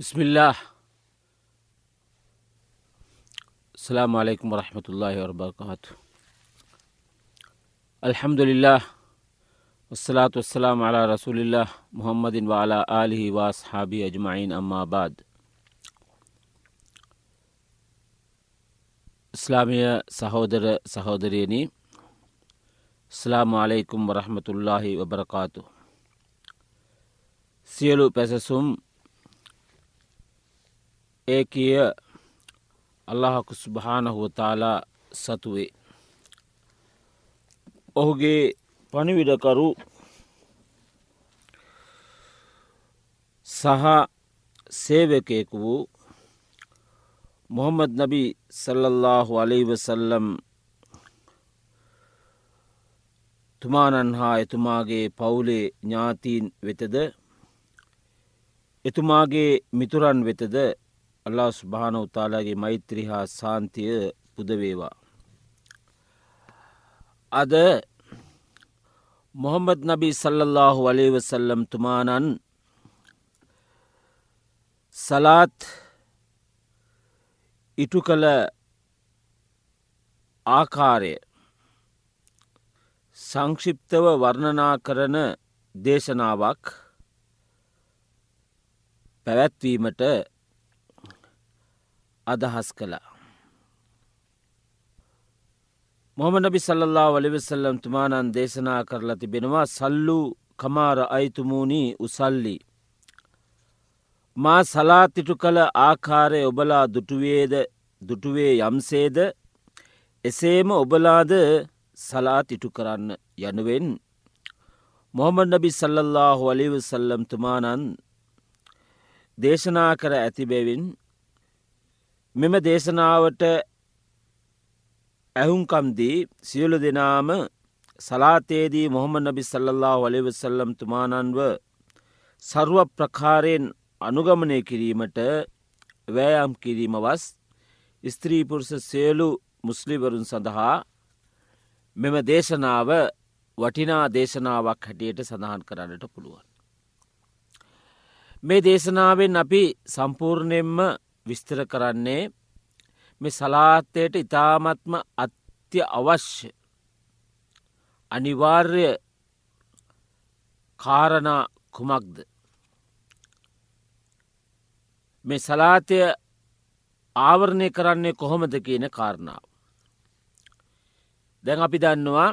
بسم الله السلام عليكم ورحمة الله وبركاته الحمد لله والصلاة والسلام على رسول الله محمد وعلى آله وأصحابه أجمعين أما بعد ඉස්ලාමිය සහෝදර සහෝදරයනි ස්ලාම අලෙකුම් වරහමතුල්ලාහි වබරකාතු. සියලු පැසසුම් ඒ කිය අල්ලහකු සුභානහුවතාලා සතුවේ. ඔහුගේ පනිවිඩකරු සහ සේවකයෙකු වූ මොහොමද නබී සල්ලල්ලාහු අලෙවසල්ලම් තුමානන් හා එතුමාගේ පවුලේ ඥාතීන් වෙතද එතුමාගේ මිතුරන් වෙතද අල්ලා ස්භාන උතාලාගේ මෛත්‍රී හා සාන්තිය පුදවේවා. අද මොහම්මද නබි සල්ලල්له වලේවසල්ලම් තුමානන් සලාත් ඉටු කළ ආකාරය සංක්ෂිප්තව වර්ණනා කරන දේශනාවක් පැවැත්වීමට අදහස් කළා. මොහමනබි සල්ලා වලිවෙසල්ලම් තුමානන් දේශනා කරලා තිබෙනවා සල්ලු කමාර අයිතුමූනී උසල්ලි. මා සලාතිටු කළ ආකාරය ඔබලා දුටුවේද දුටුවේ යම්සේද එසේම ඔබලාද සලාතිටු කරන්න යනුවෙන්. මොහමඩනබි සල්ලල්له වලිවසල්ලම් තුමානන් දේශනා කර ඇතිබැවින් මෙම දේශනාවට ඇහුන්කම්දී සියලු දෙනාම සලාතේදී මොහොම නබි සල්ලල්له වලිවසල්ලම් තුමානන්ව සරුව ප්‍රකාරයෙන් අනුගමනය කිරීමට වෑයම් කිරීමවස් ස්ත්‍රීපුරුෂ සේලු මුස්ලිවරුන් සඳහා මෙම දේශනාව වටිනා දේශනාවක් හැටියට සඳහන් කරන්නට පුළුවන්. මේ දේශනාවෙන් අපි සම්පූර්ණයෙන්ම විස්තර කරන්නේ මේ සලාත්තයට ඉතාමත්ම අත්‍ය අවශ්‍ය අනිවාර්ය කාරණ කුමක්ද. මේ සලාතය ආවරණය කරන්නේ කොහොමද කියන කාරණාව. දැන් අපි දන්නවා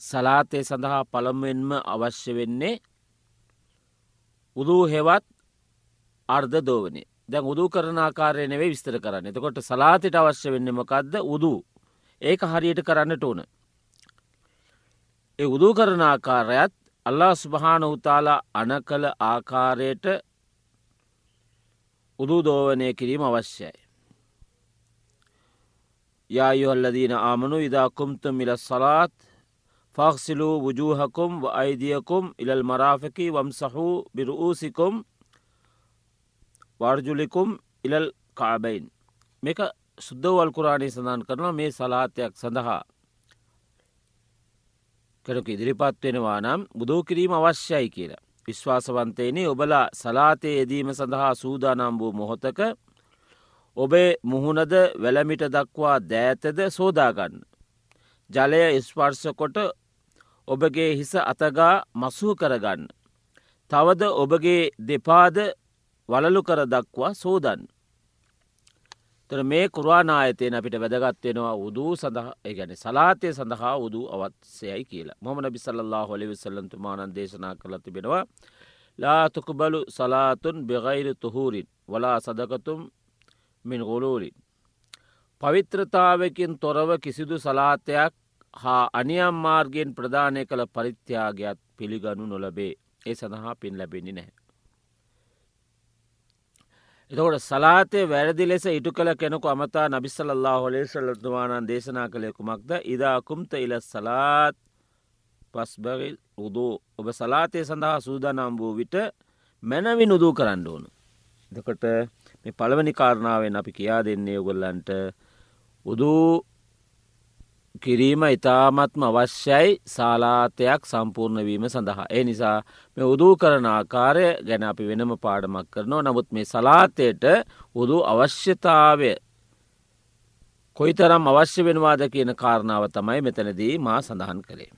සලාතය සඳහා පළමුවෙන්ම අවශ්‍ය වෙන්නේ උදූ හෙවත් අර්ධ දෝවනේ දැන් උදූ කරන ආකාරය නෙවේ විස්තර කරන්න එතකොට සලාතයට අවශ්‍ය වෙන්න මොකක්ද උදූ ඒක හරියට කරන්නට ඕන. ඒ උදූ කරන ආකාරයත් අල්ලා ස්භාන උතාලා අන කළ ආකාරයට උදුදෝවනය කිරීම අවශ්‍යයි. යායුහල්ලදීන ආමනු ඉදාකුම්තුම් මිල සලාත් ෆක්සිලූ වජූහකුම් ව අයිදියකුම් ඉලල් මරාෆකි වම්සහූ බිරූසිකුම් වර්ජුලිකුම් ඉලල් කාබයින් මේක සුද්දවල් කුරාණය සඳන් කරන මේ සලාතයක් සඳහා කෙනක ඉදිරිපත් වෙනවා නම් බුදෝ කිරීම අවශ්‍යයි කියලා. විශ්වාසවන්තයනේ ඔබලා සලාතය යෙදීම සඳහා සූදානම් වූ මොහොතක ඔබේ මුහුණද වැලමිට දක්වා දෑතද සෝදාගන්න. ජලය ස්පර්ශකොට ඔබගේ හිස අතගා මසූ කරගන්න. තවද ඔබගේ දෙපාද වලලු කර දක්වා සෝදන්න. තර මේ කුරවානායතයෙන් අපිට වැදගත්වෙනවා උදූ සඳහ ගැන සලාතය සඳහා උදූ අවත්සයයි කියලා මොම නබි සල්له හොලි විසල්ලන්තුමානන් දේශනා කළ තිබෙනවා ලාතුකුබලු සලාතුන් බෙගයිර තුහූරින් වලා සදකතුම් මින් ගොලූලින්. පවිත්‍රතාවකින් තොරව කිසිදු සලාතයක් හා අනියම් මාර්ගෙන් ප්‍රධානය කළ පරිත්‍යාගයක් පිළිගනු නොලබේ ඒ සඳහා පින් ලැබෙනි නැහැ. එතකොට සලාතය වැරදි ලෙස ඉටු කළ කෙනෙකු අමතා නබිස්සල්له හොලේ සල්ලතුමානන් දේශනා කළය කුමක්ද ඉදාකුම්ත ඉල සලාත් පස්බගල් උදූ ඔබ සලාතය සඳහා සූදානම් වූ විට මැනවි නුදූ කරන්න ඕනු. දකට මේ පළවනි කාරණාවෙන් අපි කියා දෙන්නේ ඔගොල්ලන්ට උදූ කිරීම ඉතාමත්ම අවශ්‍යයි සාලාතයක් සම්පූර්ණවීම සඳහා. ඒ නිසා මේ උදූ කරන ආකාරය ගැන අපි වෙනම පාඩමක් කරනවා නමුත් මේ සලාතයට උදු අවශ්‍යතාවය කොයි තරම් අවශ්‍ය වෙනවාද කියන කාරණාව තමයි මෙතනදී මා සඳහන් කරේ.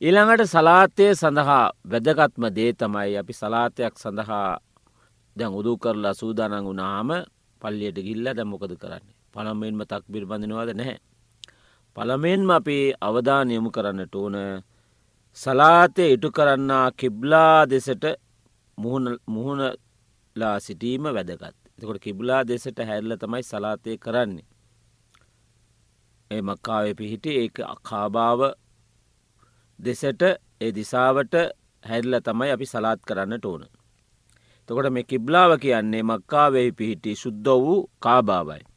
ඊළඟට සලාතය සඳහා වැදගත්ම දේ තමයි අපි සලාතයක් සඳහා දැන් උදු කරලා සූදානං වුණාම පල්ලියට ගිල්ල දැම්මොකද කරන්නේ පළමෙන්ම තක් බිර්බඳනවාද නැහැ. පළමෙන්ම අපි අවධානයමු කරන්නට ඕන සලාතය ඉටු කරන්නා කිබ්ලා දෙසට මුහුණලා සිටීම වැදගත්. එතකොට කිබ්ලා දෙසට හැල්ල තමයි සලාතය කරන්නේ. ඒ මක්කාවේ පිහිටි ඒ අකාභාව දෙසට ඒ දිසාවට හැල්ල තමයි අපි සලාත් කරන්නට ඕන. තකොට මේ කිබ්ලාව කියන්නේ මක්කාවෙහි පිහිටි ශුද්ධ වූ කාභාවයි.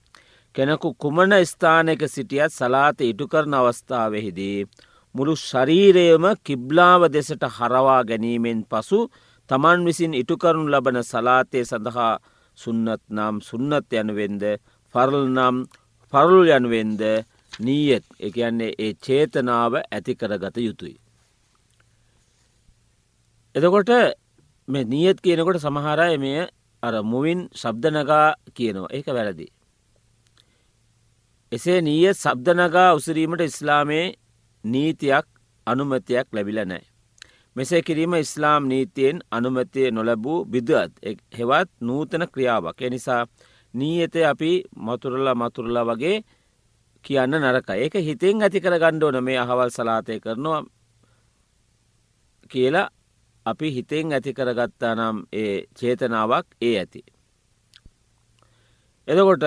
කෙනෙකු කුමන ස්ථානක සිටියත් සලාත ඉටු කරන අවස්ථාවෙහිදී. මුළු ශරීරයම කිබ්ලාව දෙසට හරවා ගැනීමෙන් පසු තමන් විසින් ඉටුකරනු ලබන සලාතය සඳහා සුන්නත් නම් සුන්නත් යනුවෙන්ද ෆරල් නම් ෆරුල් යනුවෙන්ද නීයත් එකන්නේ ඒ චේතනාව ඇති කරගත යුතුයි. එතකොට මේ නියත් කියනකොට සමහරය මෙය අර මුවින් ශබ්දනගා කියනවා ඒක වැරදි. එසේ නීය සබ්දනගා උසරීමට ඉස්ලාමයේ නීතියක් අනුමතියක් ලැබිල නෑ. මෙසේ කිරීම ඉස්ලාම් නීතියෙන් අනුමතිය නොලැබූ බිදත් හෙවත් නූතන ක්‍රියාවක්. එනිසා නීයත අපි මතුරල්ලා මතුරලා වගේ කියන්න නරක ඒක හිතෙන් ඇති කර ගණ්ඩෝන මේ අහවල් සලාතය කරනවා කියලා අපි හිතෙන් ඇති කරගත්තා නම් ඒ චේතනාවක් ඒ ඇති. එදකොට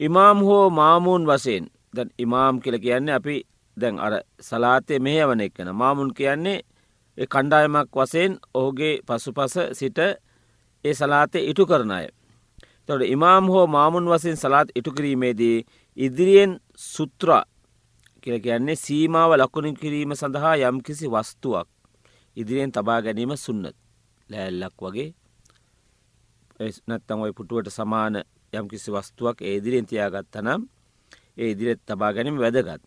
ඉමාම් හෝ මාමූන් වසයෙන් දැන් ඉමාම් කියල කියන්නේ අපි දැන් අර සලාතය මෙහවන එක්කන මාමුන් කියන්නේ කණ්ඩායමක් වසයෙන් ඔහුගේ පසුපස සිට ඒ සලාතය ඉටු කරන අය. තොට ඉමාම් හෝ මාමුන් වසින් සලාත් ඉටු කිරීමේදී ඉදිරියෙන් සුත්‍රා කියල කියන්නේ සීමාව ලකුණු කිරීම සඳහා යම්කිසි වස්තුවක් ඉදිරියෙන් තබා ගැනීම සුන්නත්. ලෑල්ලක් වගේ. නැත්තම් ඔයි පුටුවට සමාන යම්කිසි වස්තුවක් ඒදිරියෙන් තියාගත්ත නම් ඒ ඉදිරිත් තබා ගැනීම වැදගත්.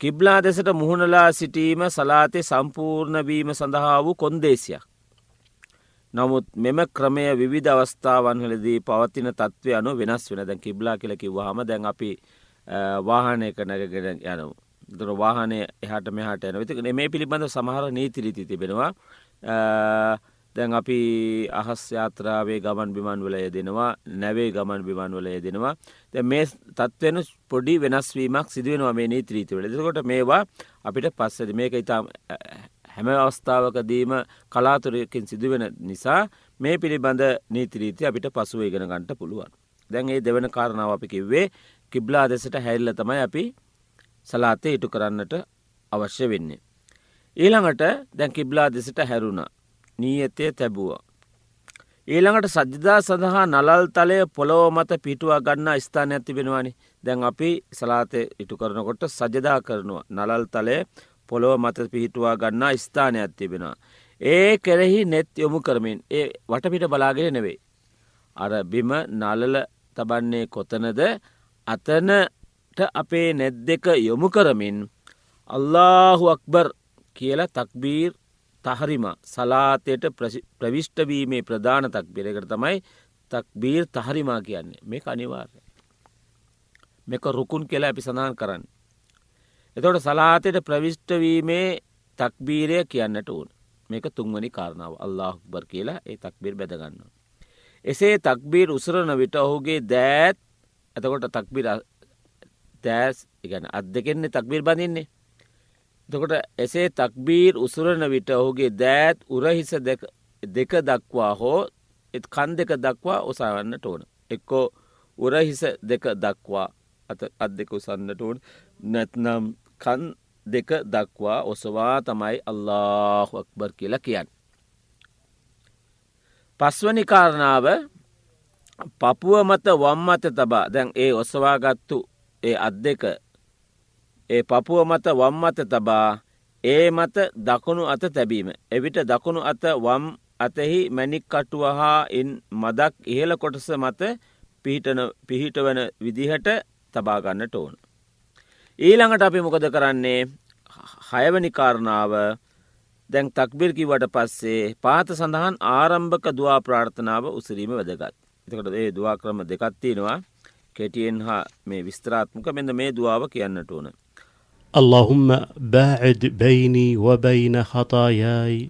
කිබ්ලා දෙසට මුහුණලා සිටීම සලාතය සම්පූර්ණවීම සඳහා වූ කොන්දේසියක්. නමුත් මෙම ක්‍රමය විධ අවස්ථාවන්හලදී පවතින තත්ත්වය අනු වෙනස් වෙන දැන් කිබ්ලා කියලකි වහම දැන් අපි වාහනයක නැගගෙන යනු. දුර වාහනය එහට මෙහට යන විතික මේ පිළිබඳ සමහර නීතිරිති තිබෙනවා දැන් අපි අහස් යාත්‍රාවේ ගමන් බිමන් වල යෙදෙනවා නැවේ ගමන් බිමන් වල යෙදෙනවා දැ මේ තත්වන පොඩි වෙනස්වීමක් සිදුවෙනවා මේ නීත්‍රීතිවල දෙකොට මේවා අපිට පස්සද මේක ඉතා හැම අවස්ථාවකදීම කලාතුරයකින් සිදුවෙන නිසා මේ පිළිබඳ නීතිරීති අපිට පසුව ඉගෙන ගන්ට පුළුවන්. දැන් ඒ දෙවන කාරණාව අපි කිව්වේ කිබ්ලා දෙසට හැල්ල තමයි අපි සලාතය ඉටු කරන්නට අවශ්‍ය වෙන්නේ. ඊළඟට දැන් කිබ්ලා දෙසට හැරුණ නීයතය තැබුවා. ඊළඟට සජ්ජදා සඳහා නලල් තලය පොළොව මත පිටුවා ගන්න ස්ථාන ඇති වෙනවානි දැන් අපි සලාතය ඉටු කරනකොට සජදා කරනවා නලල් තලය පොළොව මත පිහිටුවා ගන්නා ස්ථානයක් තිබෙනවා. ඒ කෙරෙහි නෙත් යොමු කරමින් ඒ වටපිට බලාගෙන නෙවෙයි. අර බිම නලල තබන්නේ කොතනද අතනට අපේ නැත් දෙක යොමු කරමින් අල්ලාහු අක්බර් කියලා තක්බීර් තහරිම සලාතයට ප්‍රවිෂ්ටවීමේ ප්‍රධාන තක් බිරකට තමයි තක්බීර් තහරිමා කියන්නේ මේ අනිවාර්ය. මෙක රුකුන් කියලා අපි සඳහන් කරන්න. එතොට සලාතයට ප්‍රවිෂ්ටවීමේ තක්බීරය කියන්නට ඕන මේක තුන්වනි කාරණාව අල්ලාහ්බර් කියලා ඒ තක්බීර් බැදගන්න. එසේ තක්බීර් උසරන විට ඔහුගේ දෑත් ඇතකොට තක්බිර දෑස් ඉගැන අත් දෙකෙන්නේ තක්බීර් බඳන්නේ. දකොට එසේ තක්බීර් උසුරන විට ඔහුගේ දෑත් උරහිස දෙක දක්වා හෝ එත් කන් දෙක දක්වා ඔසාවන්නට ඕන. එක්කෝ උරහිස දෙක දක්වා අත් දෙක උසන්නට ඕන නැත්නම් කන් දෙක දක්වා ඔසවා තමයි අල්له අක්බර් කියලා කියන්න. පස්වනි කාරණාව පපුුව මත වම්මත තබා දැන් ඒ ඔසවාගත්තු ඒ අත් දෙක ඒ පපුුව මත වම්මත තබා ඒ මත දකුණු අත තැබීම. එවිට දකුණු අත වම් අතෙහි මැනික් කටුව හා ඉන් මදක් ඉහළ කොටස මත පිහිටවන විදිහට තබාගන්නට ඕන. ඊළඟට අපි මොකද කරන්නේ හයවනි කාරණාව දැන් තක්බිර් කිවට පස්සේ පාත සඳහන් ආරම්භක දවා ප්‍රාර්ථනාව උසිරීම වැදගත්. එතකට ඒ දවා ක්‍රම දෙකත්තිනවා කෙටියෙන් හා මේ විස්තරාත්මක මෙද මේ දුවාව කියන්නට ඕන. اللهم باعد بيني وبين خطاياي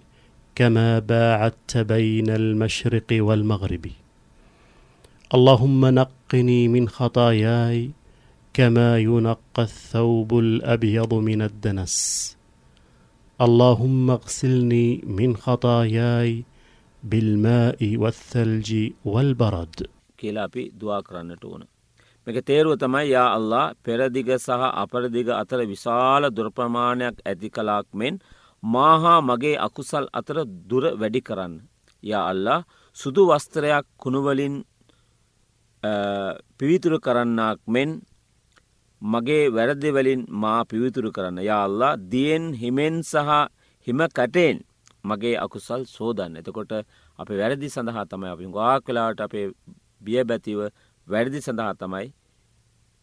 كما باعدت بين المشرق والمغرب. اللهم نقني من خطاياي كما ينقى الثوب الأبيض من الدنس. اللهم اغسلني من خطاياي بالماء والثلج والبرد. كلابي دعاء මේක තේරුව තමයි යා අල්ලා පෙරදිග සහ අපරදිග අතර විශාල දුරප්‍රමාණයක් ඇති කලාක් මෙන් මාහා මගේ අකුසල් අතර දුර වැඩි කරන්න. යා අල්ලා සුදු වස්ත්‍රයක් කුණුවලින් පිවිතුරු කරන්නක් මෙන් මගේ වැරදිවලින් මා පිවිතුරු කරන්න යාල්ලා දියෙන් හිමෙන් සහ හිම කටෙන් මගේ අකුසල් සෝදන්න එතකොට අප වැරදි සඳහා තමයි අපි ගාක් කලාට අපේ බිය බැතිව වැරදි සඳහා තමයි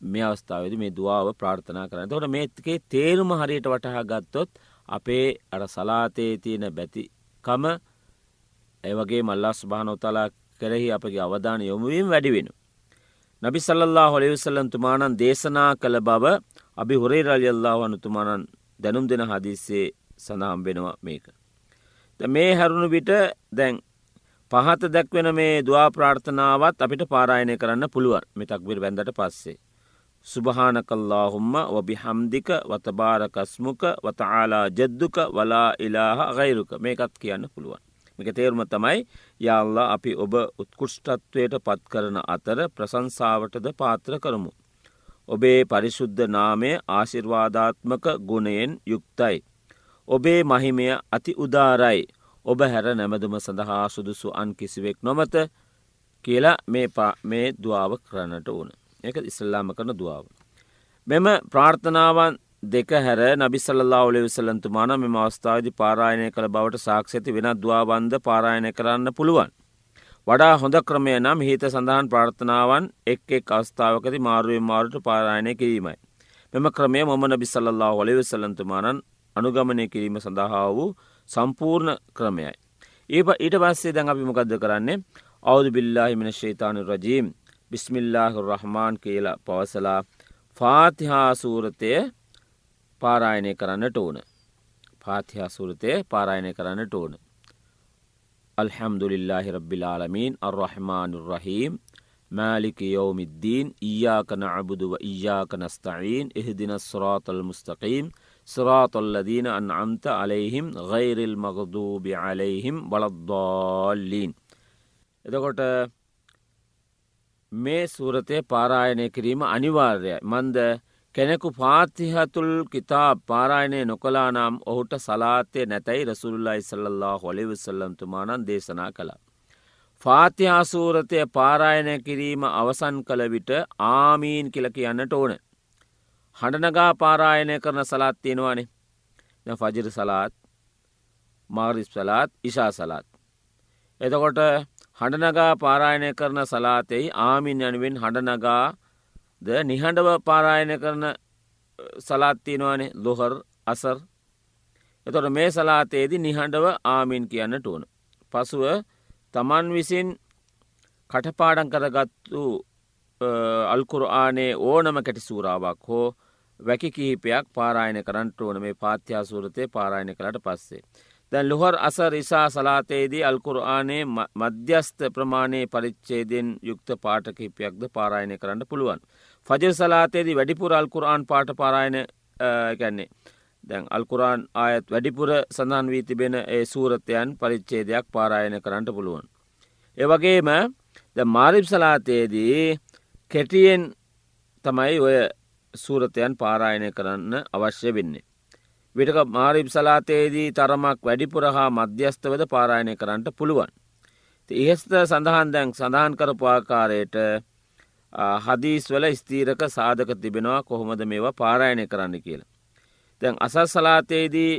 මේ අවස්ථාවද මේ දවාව ප්‍රාර්ථනා කරන්න තොට මේතිකේ තේරුම හරියට වටහා ගත්තොත් අපේ අර සලාතයේ තියෙන බැතිකම ඇවගේ මල්ලස් භානොතලා කෙරෙහි අපගේ අවධාන යොමුවීම වැඩිවෙන. නබි සල්ලා හොලිවිසල්ලන් තුමානන් දේශනා කළ බව අභි හොරේ රල්ියල්ලා වනුතුමානන් දැනුම් දෙන හදිස්සේ සඳහම් වෙනවා මේක. මේ හැරුණු විට දැන් පහත දැක්වෙන මේ දවා ප්‍රාර්ථනාවත් අපිට පාරායනය කරන්න පුළුවන් මෙතක්විර බැඳට පස්සේ. සුභහනකල්ලාහුම්ම වබි හම්දික වතබාරකස්මුක වතආලා ජද්දුක වලා ඉලාහ ගයිරුක මේකත් කියන්න පුළුවන්. මේක තේරුම තමයි යාල්ලා අපි ඔබ උත්කුෂ්ටත්වයට පත් කරන අතර ප්‍රසංසාවටද පාත්‍ර කරමු. ඔබේ පරිශුද්ධ නාමය ආශිර්වාධාත්මක ගුණයෙන් යුක්තයි. ඔබේ මහිමය අති උදාරයි ඔබ හැර නැමදුම සඳහා සුදුසු අන් කිසිවෙක් නොමත කියලා මේ දුවාව කරන්නට ඕන. එක ඉස්සල්ලාම කරන දුවාව. මෙම ප්‍රාර්ථනාවන් දෙක හැර නබිසල්ලා ඔලෙවිසලන්තුමාන මෙම අවස්ථාවදි පාරායනය කළ බවට සාක්ෂති වෙන දවාබන්ධ පාරායනය කරන්න පුළුවන්. වඩා හොඳ ක්‍රමය නම් හිත සඳහන් ප්‍රාර්ථනාවන් එක් එක් අවස්ථාවකති මාරුවෙන් මාරුට පාරායනය කිරීමයි. මෙම ක්‍රමය මොම නබිසල්ලා ඔලෙවිසලන්තුමානන් අනුගමනය කිරීම සඳහා වූ සම්පූර්ණ ක්‍රමයයි. ඒ ඊට පස්සේ දැන් අපි මොකක්ද කරන්නේ අවුදු බිල්ලාහිමින ශේතානු රජීම් බිස්මිල්ලාහ රහමාන් කියලා පවසලා ෆාතිහා සූරතය පාරායනය කරන්නට ඕන. පාතිහා සූරතය පාරායනය කරන්නට ඕන. අල්හැම්දුලිල්ලාහි රබ්බිලාලමීන් අර්රහමානුරහීම් مالك يوم الدين إياك نعبد وإياك نستعين اهدنا الصراط المستقيم صراط الذين أنعمت عليهم غير المغضوب عليهم ولا الضالين එතකොට මේ සූරතය පාරායනය කිරීම අනිවාර්යයි මන්ද කෙනෙකු පාතිහතුල් කිතා පාරායනය නොකලා නම් ඔහුට සලාතය නැතැයි රසුල්ලා ඉසල්له හොලිවිසල්ලන්තුමානන් දේශනා කළා. ෆාතිහාසූරතය පාරායනය කිරීම අවසන් කළ විට ආමීන් කියල කියන්නට ඕන. හඬනගා පාරායනය කරන සලාත් තියෙනවානේ ෆජිර සලාත් මාරිස් සලාත් ඉශා සලාත්. එතකොට හඬනගා පාරායනය කරන සලාතෙයි ආමින් යනුවෙන් හඬනගා ද නිහඬව පාරායන කරන සලාත්තියනවානේ ලොහර් අසර් එතොට මේ සලාතයේදි නිහඬව ආමින් කියන්නට ඕන. පසුව තමන් විසින් කටපාඩන් කරගත්තු අල්කුරආනේ ඕනම කැටි සූරාවක් හෝ වැකි කිහිපයක් පාරායන කරන්නට ඕන මේ පාත්‍යාසූරතය පාරායන කරට පස්සේ. දැන් ලොහර් අස රිසා සලාතයේදී අල්කුරආනේ මධ්‍යස්ථ ප්‍රමාණයේ පරිච්චේදෙන් යුක්ත පාටකිහිපයක්ද පාරායනය කරන්න පුළුවන්. ෆජර් සලාතයේදී වැඩිපුර අල්කුරආන් පාට පාරායන ගැන්නේ. දැන් අල්කුරාන් ආයත් වැඩිපුර සඳහන් වී තිබෙන ඒ සූරතයන් පරිච්චේදයක් පාරායන කරන්නට පුළුවන්. ඒවගේම ද මාරිප් සලාතයේදී කෙටියෙන් තමයි ඔය සූරතයන් පාරායනය කරන්න අවශ්‍ය වෙන්නේ. විටක මාරිප් සලාතයේදී තරමක් වැඩිපුර හා මධ්‍යස්ථවද පාරායනය කරන්නට පුළුවන්. ඉහෙස්ත සඳහන් දැන් සඳහන් කරපාකාරයට හදීස්වල ස්තීරක සාධක තිබෙනවා කොහොමද මේවා පාරායනය කරන්න කියලා. දැන් අසත් සලාතයේදී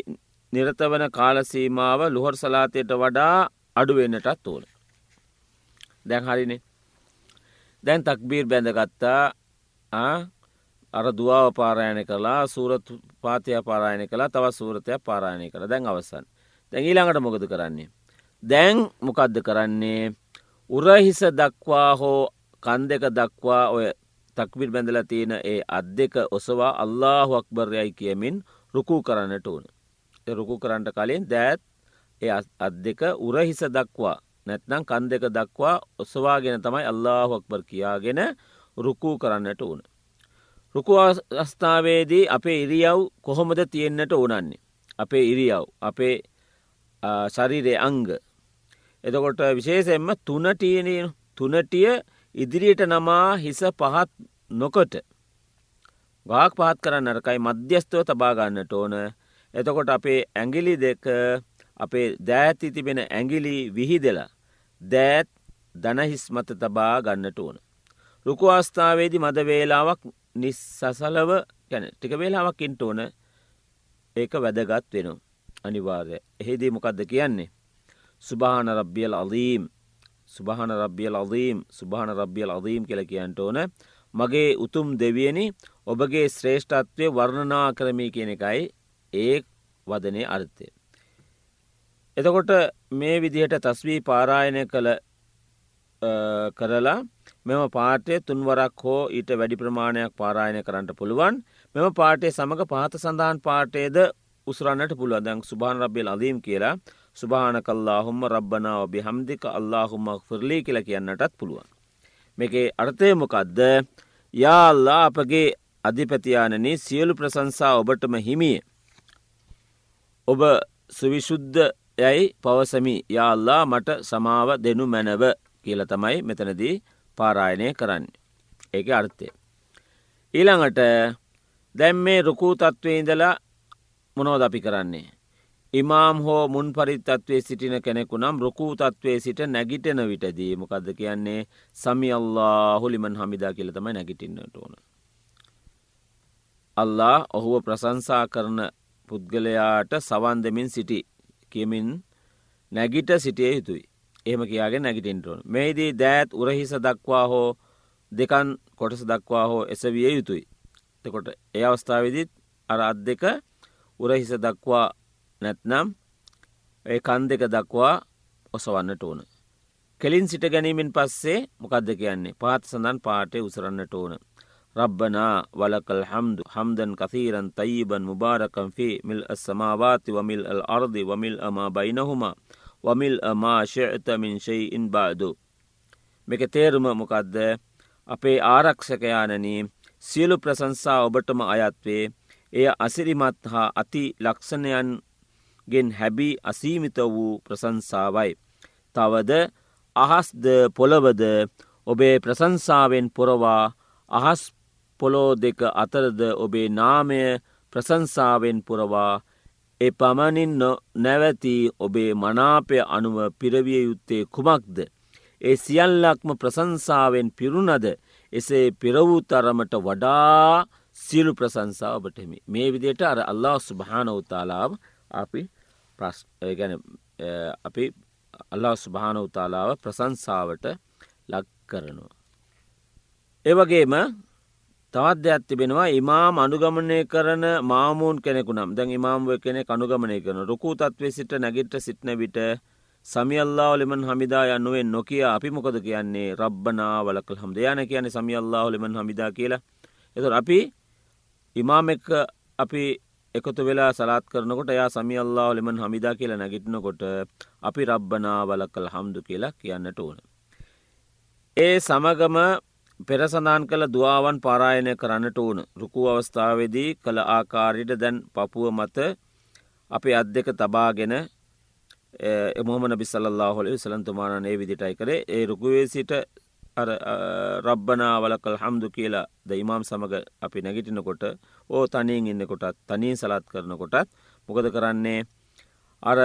නිරතවන කාලසීමාව ලුහොර් සලාතයට වඩා අඩුවෙන්නටත් ඕන. දැන් හරිනේ දැන් තක්බීර් බැඳගත්තා අර දවාව පාරායන කලා සූරත් පාතිය පාරායන කලා තව සූරතයක් පාරායනය කළ දැන් අවසන්. දැන් ඊළඟට මොකද කරන්නේ. දැන් මොකද්ද කරන්නේ උරහිස දක්වා හෝ කන් දෙක දක්වා ඔය තක්විල් බැඳල තියෙන ඒ අත් දෙක ඔසවා අල්له අක්බරයයි කියමින් රුකු කරන්නට ඕන. රුකු කරන්නට කලින් දෑත් ඒ අත් දෙක උරහිස දක්වා නැත්නම් කන් දෙක දක්වා ඔසවාගෙන තමයි අල්له අක්බර් කියාගෙන රුකු කරන්නට ඕන. රුකු අස්ථාවේදී අපේ ඉරියව් කොහොමද තියෙන්න්නට ඕනන්නේ. අපේ ඉරියව් අපේ ශරිරය අංග. එතකොට විශේෂෙන්ම තුනටියන තුනටිය ඉදිරියට නමා හිස පහත් නොකොට ගාක් පහත් කරන්න අරකයි මධ්‍යස්තව තබාගන්නට ඕන එතකොට අපේ ඇගිලි දෙක අපේ දෑති තිබෙන ඇගිලි විහිදෙලා දෑත් දනහිස් මත තබා ගන්නට ඕන. රුකු අවස්ථාවේදි මද වේලාවක් නිස්සසලව ගැන ටික වේලාවක් ඉන්ට ඕන. ඒක වැදගත් වෙන අනිවාර්ය එහෙදී මොකක්ද කියන්නේ. සුභාන රබ්ියල් අලීම්. සුභාන රබ්ියල් අදීම් සුභාන රබ්ියල් අදීම් කියල කියන්ට ඕන. මගේ උතුම් දෙවියනි ඔබගේ ශ්‍රේෂ්ඨත්වය වර්ණනා කරමී කියන එකයි ඒ වදනය අර්ථය. එතකොට මේ විදිහට තස්වී පාරායනය කළ කරලා මෙම පාටය තුන්වරක් හෝ ඊට වැඩි ප්‍රමාණයක් පාරායනය කරන්නට පුළුවන්. මෙම පාටේ සමඟ පහත සඳහන් පාටේද උසරන්නට පුළුව දැන් සුභාන රබ්බියල් අදීම් කියලා. සුභාන කල්ලාහුම්ම රබ්බනාව බි හම්දික අල්ලාහුම්මක් ෆිරලී කියල කියන්නටත් පුළුවන්. මේකේ අර්ථයමොකක්ද යාල්ලා අපගේ අධිපතියානනී සියලු ප්‍රසංසා ඔබටම හිමිය. ඔබ සුවිශුද්ධ යැයි පවසමි යාල්ලා මට සමාව දෙනු මැනව කියල තමයි මෙතනදී පාරායනය කරන්න. ඒක අර්ථය. ඊළඟට දැම් මේ රුකූ තත්ත්වය ඉඳලා මොනෝද අපි කරන්නේ. ඉමාම් හෝ මුන් පරිත්තත්වේ සිටින කෙනෙකු නම් රුකූ තත්වේ සිට නැගිටෙන විටදී මොකද කියන්නේ සමි අල්له හොලිමන් හමිදා කියල තමයි නැගිටින්නට ඕන. අල්ලා ඔහුව ප්‍රසංසා කරන පුද්ගලයාට සවන් දෙමින් සිටි කියමින් නැගිට සිටිය යුතුයි. එහෙම කියයාගෙන නැගිටින්ටෝන් මේදී දෑත් උරහිස දක්වා හෝ දෙකන් කොටස දක්වා හෝ එසවිය යුතුයි. තකොට ඒ අවස්ථාවදිත් අර අත් දෙක උරහිස දක්වා නැත්නම් ඒ කන් දෙක දක්වා ඔසවන්නට ඕන. කෙලින් සිට ගැනීමෙන් පස්සේ මොකක්ද කියන්නේ? පාත් සඳන් පාටය උසරන්නට ඕන. රබ්බනා වලකල් හම්දු හම්දන් කතීරන් තයිබන් මුබාරකම්ෆී මිල් අස්සමාවාති වමිල් අල් අර්දි වමිල් අමා බයිනහුමා. වමිල් අමාශයට මින් ශයිඉන් බාදු. මෙක තේරුම මොකක්ද අපේ ආරක්ෂකයානනී සියලු ප්‍රසංසා ඔබටම අයත්වේ එය අසිරිමත් හා අති ලක්ෂණයන්ගෙන් හැබී අසීමිත වූ ප්‍රසංසාවයි. තවද අහස්ද පොළවද ඔබේ ප්‍රසංසාවෙන් පොරවා අහස් පොලෝ දෙක අතරද ඔබේ නාමය ප්‍රසංසාවෙන් පුරවා එ පමණින් නැවති ඔබේ මනාපය අනුව පිරවිය යුත්තේ කුමක්ද. ඒ සියල්ලක්ම ප්‍රසංසාවෙන් පිරුණද එසේ පිරවූ තරමට වඩා සියලු ප්‍රසංසාවටෙමි. මේ විදියට අර අල්ලා සුභානවතාලාව අපි ගැන අපි අල්ලා ස්භාන උතාලාව ප්‍රසංසාවට ලක් කරනවා. ඒවගේම තවත් දෙයක් තිබෙනවා. ඉමාම් අනුගමනය කරන මාමූන් කෙනෙකු නම්. දැන් ඉමාම්ව කෙනෙ අනුගමනය කරන රුකූ තත්වේ සිට නැගිට සිටන විට සමියල්ලා ලිමන් හමිදා යන්නුවෙන් නොකිය අපි මොකද කියන්නේ? රබ්බනා වලකල් හම් යන කියන සමියල්ලා ලිමන් හමිදා කියලා. එතු අපි ඉමාම එක්ක අපි එකතු වෙලා සලාත් කරනකොට යා සමි අල්ලා ලෙමන් හමිදා කියලා නැගිටනකොට අපි රබ්බනා වලකල් හම්දු කියලා කියන්නට ඕන. ඒ සමගම පෙරසඳාන් කළ දවාවන් පාරායනය කරන්නට ඕන රුකු අවස්ථාවේදී කළ ආකාරිට දැන් පපුුව මත අපි අත් දෙක තබාගෙන එමොමන බිස්සල්له හොල සලන්තුමානයේ විදිටයි කරේ. ඒ රුකුවේ සිට රබ්බනාවලකල් හම්දු කියලා ද ඉමාම් සමඟ අපි නැගිටිනකොට ඕ තනියෙන් ඉන්නකොටත් තනී සලත් කරනකොටත් මොකද කරන්නේ? අර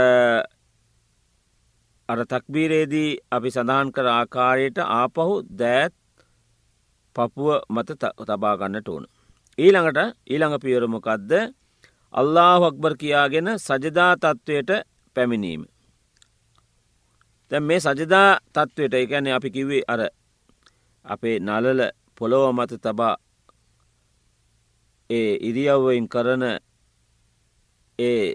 අර තක්බීරේදී අපි සඳහන් කර ආකාරයට ආපහු දෑත් පපුුව මත තබාගන්නට ඕන. ඊළඟට ඊළඟ පියවරමොකක්ද අල්ලා හක්බර් කියාගෙන සජදා තත්ත්වයට පැමිණීම. තැ මේ සජදා තත්ත්වයට එකැන අපි කිව්වේ අර අපේ නලල පොළොව මත තබා ඒ ඉරියව්වයින් කරන ඒ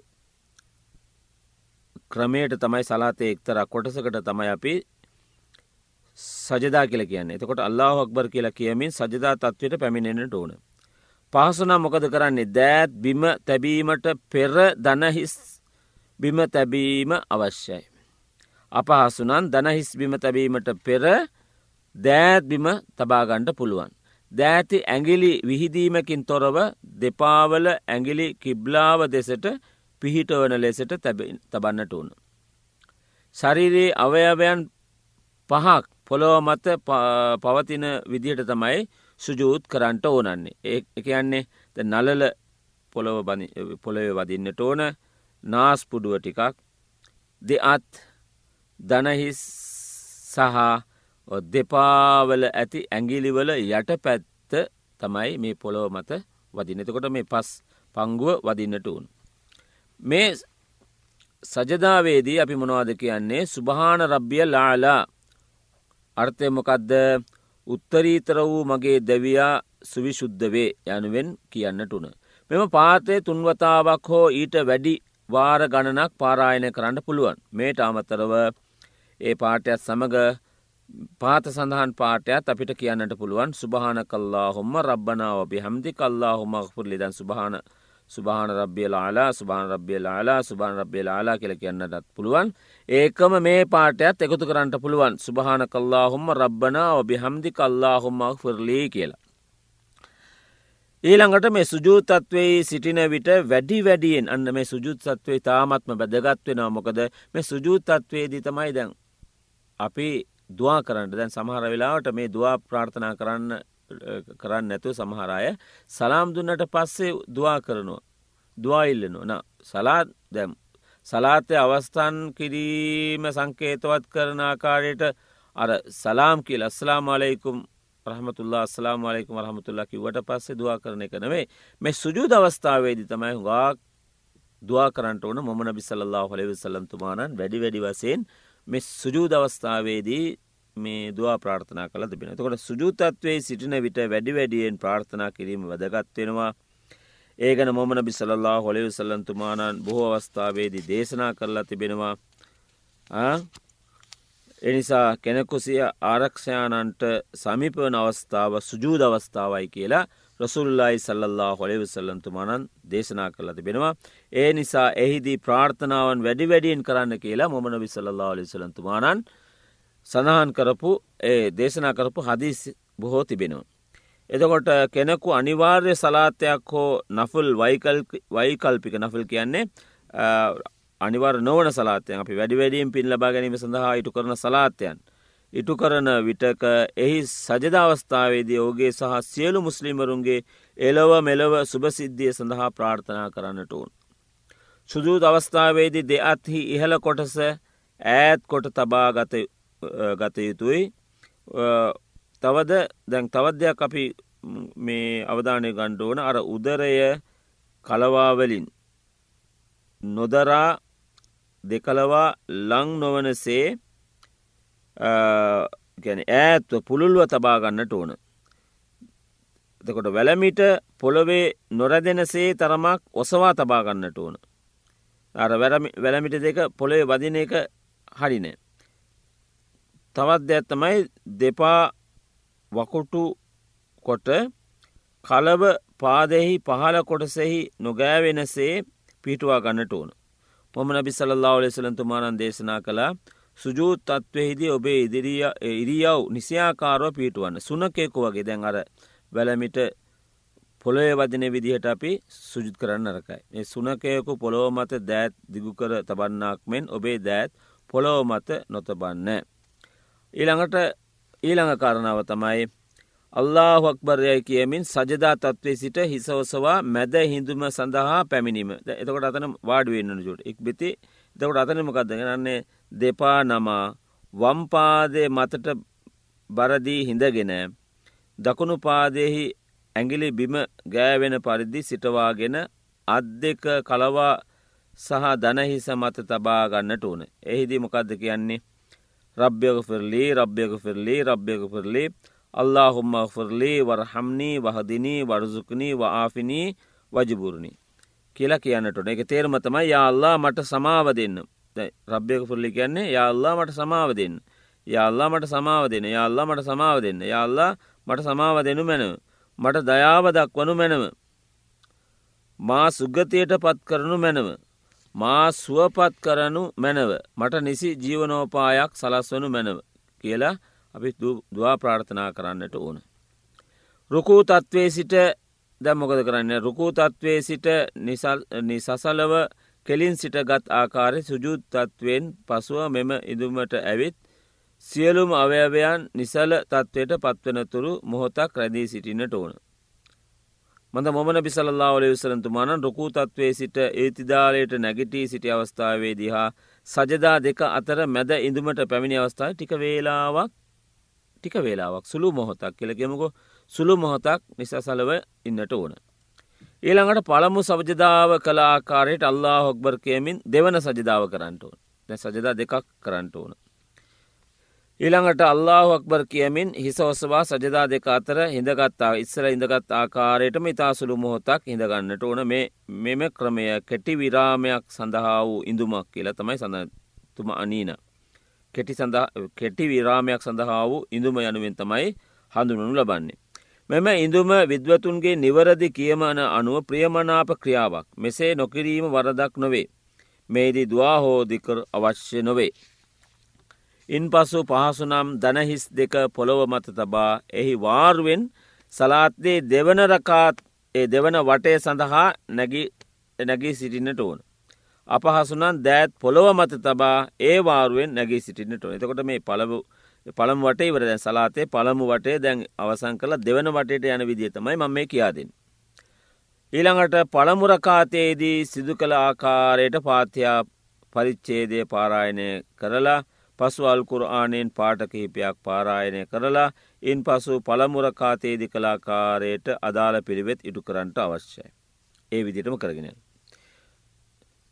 ක්‍රමයට තමයි සලාතය එක්තර කොටසකට තමයි අපි සජදා කියල කියන්න එතකොට අල්له අක්බර් කියලා කියමින් සජදා තත්වයට පැමිණෙනට ඕන. පහසුනා මොකද කරන්නේ දෑත් බිම තැබීමට පෙර දනහිස් බිම තැබීම අවශ්‍යයි. අපහසුනන් දනහිස් බිම තැබීමට පෙර දෑත් බිම තබාගණ්ඩ පුළුවන්. දෑති ඇගිලි විහිදීමකින් තොරව දෙපාවල ඇගිලි කිබ්ලාව දෙසට පිහිටවන ලෙසට තබන්නට ඕන. ශරීරයේ අවයවයන් පහක් පොළොව මත පවතින විදිහට තමයි සුජූත් කරන්ට ඕනන්නේ. ඒ එකයන්නේ නලල පොළොව පොළොව වදින්නට ඕන. නාස්පුඩුව ටිකක්. දෙ අත් දනහිස් සහ දෙපාවල ඇති ඇගිලිවල යට පැත්ත තමයි මේ පොළොව මත වදිනතකොට මේ පස් පංගුව වදින්නට උන්. මේ සජදාවේදී අපි මොනවාද කියන්නේ? සුභාන රබ්ිය ලාලා අර්ථය මොකක්ද උත්තරීතර වූ මගේ දැවයා සුවිශුද්ධ වේ යනුවෙන් කියන්නට උන. මෙම පාතය තුන්වතාවක් හෝ ඊට වැඩි වාර ගණනක් පාරායන කරන්න පුළුවන්. මේට අමතරව ඒ පාටයක් සමඟ පාත සඳහන් පාටයක් අපිට කියන්නට පුළුවන්. සුභාන කල්ලා හොම රබ්බනාව බි හම්දි කල්ලා හොම පුරලිදන් සුභාන සුභාන රබ්ිය ලාලා සුභාන රබ්ිය ලාලා සුභාන රබ්ිය ලාලා කියල කියන්නටත් පුළුවන්. ඒකම මේ පාටයත් එකතු කරන්නට පුළුවන්. සුභාන කල්ලා හොම රබ්බනාව බි හම්දි කල්ලා හොම්මක් ෆරලී කියලා. ඊළඟට මේ සුජූතත්වයේ සිටින විට වැඩි වැඩියෙන් අන්න මේ සුජුත් සත්වේ තාමත්ම බැදගත්වෙනවා මොකද මේ සුජූතත්වයේදී තමයි දැන් අපි දවා කරන්න. දැන් සමහර වෙලාවට මේ දවා ප්‍රාර්ථනා කරන්න කරන්න නැතුව සමහරය සලාම් දුන්නට පස්සේ දවා කරනවා. දවාඉල්ලනවා න සලාත් දැම් සලාතය අවස්ථාන් කිරීම සංකේතවත් කරන ආකාරයට අර සලාම් කියල අස්ලාම් අලයිකුම් රහමතුල්ලා අස්ලාම් අලයිකුම රහමතුල්ලා කිවට පස්සේ දවා කරන එක නෙවේ මේ සුජූ දවස්ථාවේදි තමයි හුඟක් දවා කරන්නට ඕන. මොමන බිසල්له හොලවිසල්ලන්තුමානන් වැඩි වැඩි වසයෙන් මෙ සුජූ දවස්ථාවේදී මේ දවා ප්‍රාර්ථනා කළ තිබෙන. තකොට සුජූතත්වේ සිටින විට වැඩි වැඩියෙන් ප්‍රාර්ථනා කිරීම වැදගත්වෙනවා. ඒගන මොමන බිසලල්ලා හොලිව සල්ලන්තුමානන් බොහෝ අවස්ථාවේදී දේශනා කරලා තිබෙනවා. එනිසා කෙනෙකුසිය ආරක්ෂයානන්ට සමිපවන අවස්ථාව සුජූද අවස්ථාවයි කියලා රසුල්ලායි සල්ලල්ලා හොලිව සල්ලන්තුමානන් දේශනා කරලා තිබෙනවා. ඒ නිසා එහිදී ප්‍රාර්ථනාවන් වැඩි වැඩියෙන් කරන්න කියලා මොමන විසල්ලා ලි සලන්තුමානන් සඳහන් කරපු ඒ දේශනා කරපු හදිස් බොහෝ තිබෙනවා. එතකොට කෙනෙකු අනිවාර්ය සලාතයක් හෝ නෆුල් වයිකල්පික නෆල් කියන්නේ අනිවර් නොවන සලාතයන් අපි වැඩි වැඩියෙන් පින් ලබා ගැනීම සඳහා ඉටු කරන සලාතයන්. ඉටු කරන විටක එහි සජදාවස්ථාවේදී ඕගේ සහ සියලු මුස්ලිමරුන්ගේ එලව මෙලව සුභසිද්ධිය සඳහා ප්‍රාර්ථනා කරන්නට ඕන්. සුදූ අවස්ථාවේදී දෙ අත්හි ඉහළ කොටස ඈත් කොට තබා ගත ගත යුතුයි තවද දැන් තවද්‍යයක් අපි මේ අවධානය ගණ්ඩෝන අර උදරය කලවාවලින් නොදරා දෙකලවා ලං නොවනසේ ගැන ඈත්ව පුළුල්ව තබාගන්නට ඕන. එතකොට වැලමිට පොළොවේ නොරැදෙනසේ තරමක් ඔසවා තබාගන්නට ඕන. අර වැලමිට දෙක පොළොේ වදින එක හරිනෑ. තවත් දෙයක් තමයි දෙපා වකුටු කොට කලබ පාදෙහි පහල කොටසෙහි නොගෑවෙනසේ පිටුවා ගන්නට ඕන. මොම නබිසල්ලාව ලෙසලන්තුමානන් දේශනා කළා සුජූත් තත්වයහිදී ඔබේ ඉදිරිය ඉරියව් නිසියාකාරව පිටුවන්න සුනකෙකු වගේ දැන් අර වැලමිට පොළොය වදින විදිහට අපි සුජුත් කරන්න රකයි. ඒ සුනකයකු පොළොව මත දෑත් දිගුකර තබන්නාක් මෙන් ඔබේ දෑත් පොළොව මත නොතබන්න. ඊළඟට ඊළඟ කාරණාව තමයි අල්له හක්බරයයි කියමින් සජදා තත්වේ සිට හිසවසවා මැද හිදුම සඳහා පැමිණීම. එතකොට අතන වාඩුවෙන්න්න ජුට එක් බිති එතකොට අතනමකක්ද ගන්නේ දෙපා නමා වම්පාදය මතට බරදී හිඳගෙන දකුණු පාදයෙහි ඇගිලි බිම ගෑවෙන පරිදි සිටවාගෙන අත් දෙක කලවා සහ දනහිස මත තබා ගන්නට ඕන. එහිදී මොකක්ද කියන්නේ? රබ්‍යක ෆිරලී රබ්‍යක ෆිරලී රබ්‍යක ෆිරලී අල්ලාහුම්ම ෆරලී වරහම්නී වහදිනී වරසුකනී වආෆිනී වජබුරණි කියලා කියන්නට එක තේරමතමයි යාල්ලා මට සමාව දෙන්න. රබ්යක පුරලි කියන්නේ යාල්ලා මට සමාව දෙන්න. යාල්ලා මට සමාව දෙන්න. යාල්ලා මට සමාව දෙන්න. යාල්ලා මට සමාව දෙනු මැනව. මට දයාව දක්වනු මැනව. මා සුගතයට පත් කරනු මැනව. මා සුවපත් කරනු මැනව මට නිසි ජීවනෝපායක් සලස්වනු මැනව කියලා අපි දවා ප්‍රාර්ථනා කරන්නට ඕන. රුකූ තත්ත්වේ සිට දැම්මොකද කරන්න රුකූ තත්ත්වේ සිට නිසසලව කෙලින් සිට ගත් ආකාරය සුජුත් තත්ත්වෙන් පසුව මෙම ඉදුමට ඇවිත් සියලුම අවයවයන් නිසල තත්ත්වයට පත්වනතුරු මොහොතක් රැදී සිටින්නට ඕන. මඳ මොමන බිසල්ලා ඔලේ විසරන්තුමාන රුකූ තත්වේ සිට ඒතිදාලයට නැගිටී සිටි අවස්ථාවේ දිහා සජදා දෙක අතර මැද ඉඳුමට පැමිණි අවස්ථාව ටික වේලාවක් ටික වේලාවක් සුළු මොහොතක් කියලගෙමකෝ සුළු මොහොතක් නිසසලව ඉන්නට ඕන. ඊළඟට පළමු සවජදාව කලාකාරයට අල්ලා හොක්බර් කියමින් දෙවන සජදාව කරන්නට ඕන දැ සජදා දෙකක් කරන්නට ඕන. ඊළඟට අල්ලාහ අක්බර් කියමින් හිස ඔස්සවා සජදා දෙක අතර හිඳගත්තා ඉස්සර ඉඳගත් ආකාරයටම ඉතා සුළු මොහොතක් හිඳගන්නට ඕන මේ මෙම ක්‍රමය කෙටි විරාමයක් සඳහා වූ ඉඳුමක් කියලා තමයි සඳතුම අනීන. කෙටි කෙටි විරාමයක් සඳහා වූ ඉඳුම යනුවෙන් තමයි හඳුනනු ලබන්නේ. මෙම ඉඳුම විද්වතුන්ගේ නිවරදි කියමන අනුව ප්‍රියමනාප ක්‍රියාවක් මෙසේ නොකිරීම වරදක් නොවේ. මේදී දවා හෝදිකර අවශ්‍ය නොවේ. ඉන් පසු පහසුනම් දනහිස් දෙක පොළොව මත තබා එහි වාරුවෙන් සලාත්දේ දෙවන රකාත් ඒ දෙවන වටය සඳහා නැගී සිටින්නට ඕන. අපහසුනන් දෑත් පොළොව මත තබා ඒ වාරුවෙන් නැගී සිටින්නට එතකොට මේ පලබු පළම් වටේ වර දැන් සලාතේ පළමු වටේ දැන් අවසං කළ දෙවන වටට යන විදිිය තමයි මම මේ කියාදෙන්. ඊළඟට පළමුරකාතයේදී සිදු කළ ආකාරයට පාතියා පරිච්චේදය පාරායනය කරලා පසු අල්කුරආනයෙන් පාට කිහිපයක් පාරායනය කරලා ඉන් පසු පළමුරකාතේදි කලාකාරයට අදාළ පිළිවෙත් ඉටු කරන්නට අවශ්‍යයි. ඒ විදිටම කරගෙන.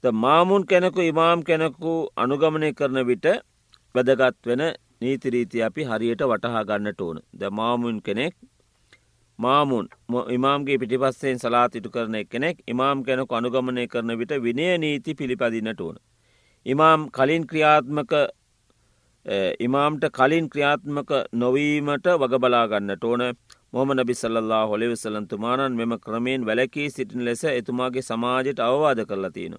මාමුන් කෙනෙකු ඉමාම් කෙනෙකු අනුගමනය කරන විට වැදගත් වෙන නීතිරීති අපි හරියට වටහා ගන්නට ඕන ද මාමුන් කෙනෙක් මාමුන් ඉමාම්ගේ පිටිපස්සෙන් සලාතිටු කරන කෙනෙක් ඉමාම් කෙනෙකු අනුගමනය කරන විට විනය නීති පිළිපදින්නට ඕන. ඉමාම් කලින් ක්‍රියාත්මක ඉමාම්ට කලින් ක්‍රියාත්මක නොවීමට වගබලාගන්නට ඕන මොහම නබිසල්ලා හොලිවිසලන්තුමානන් මෙම ක්‍රමයෙන් වැලකී සිටින ලෙස එතුමාගේ සමාජයට අවවාද කරලා තියෙන.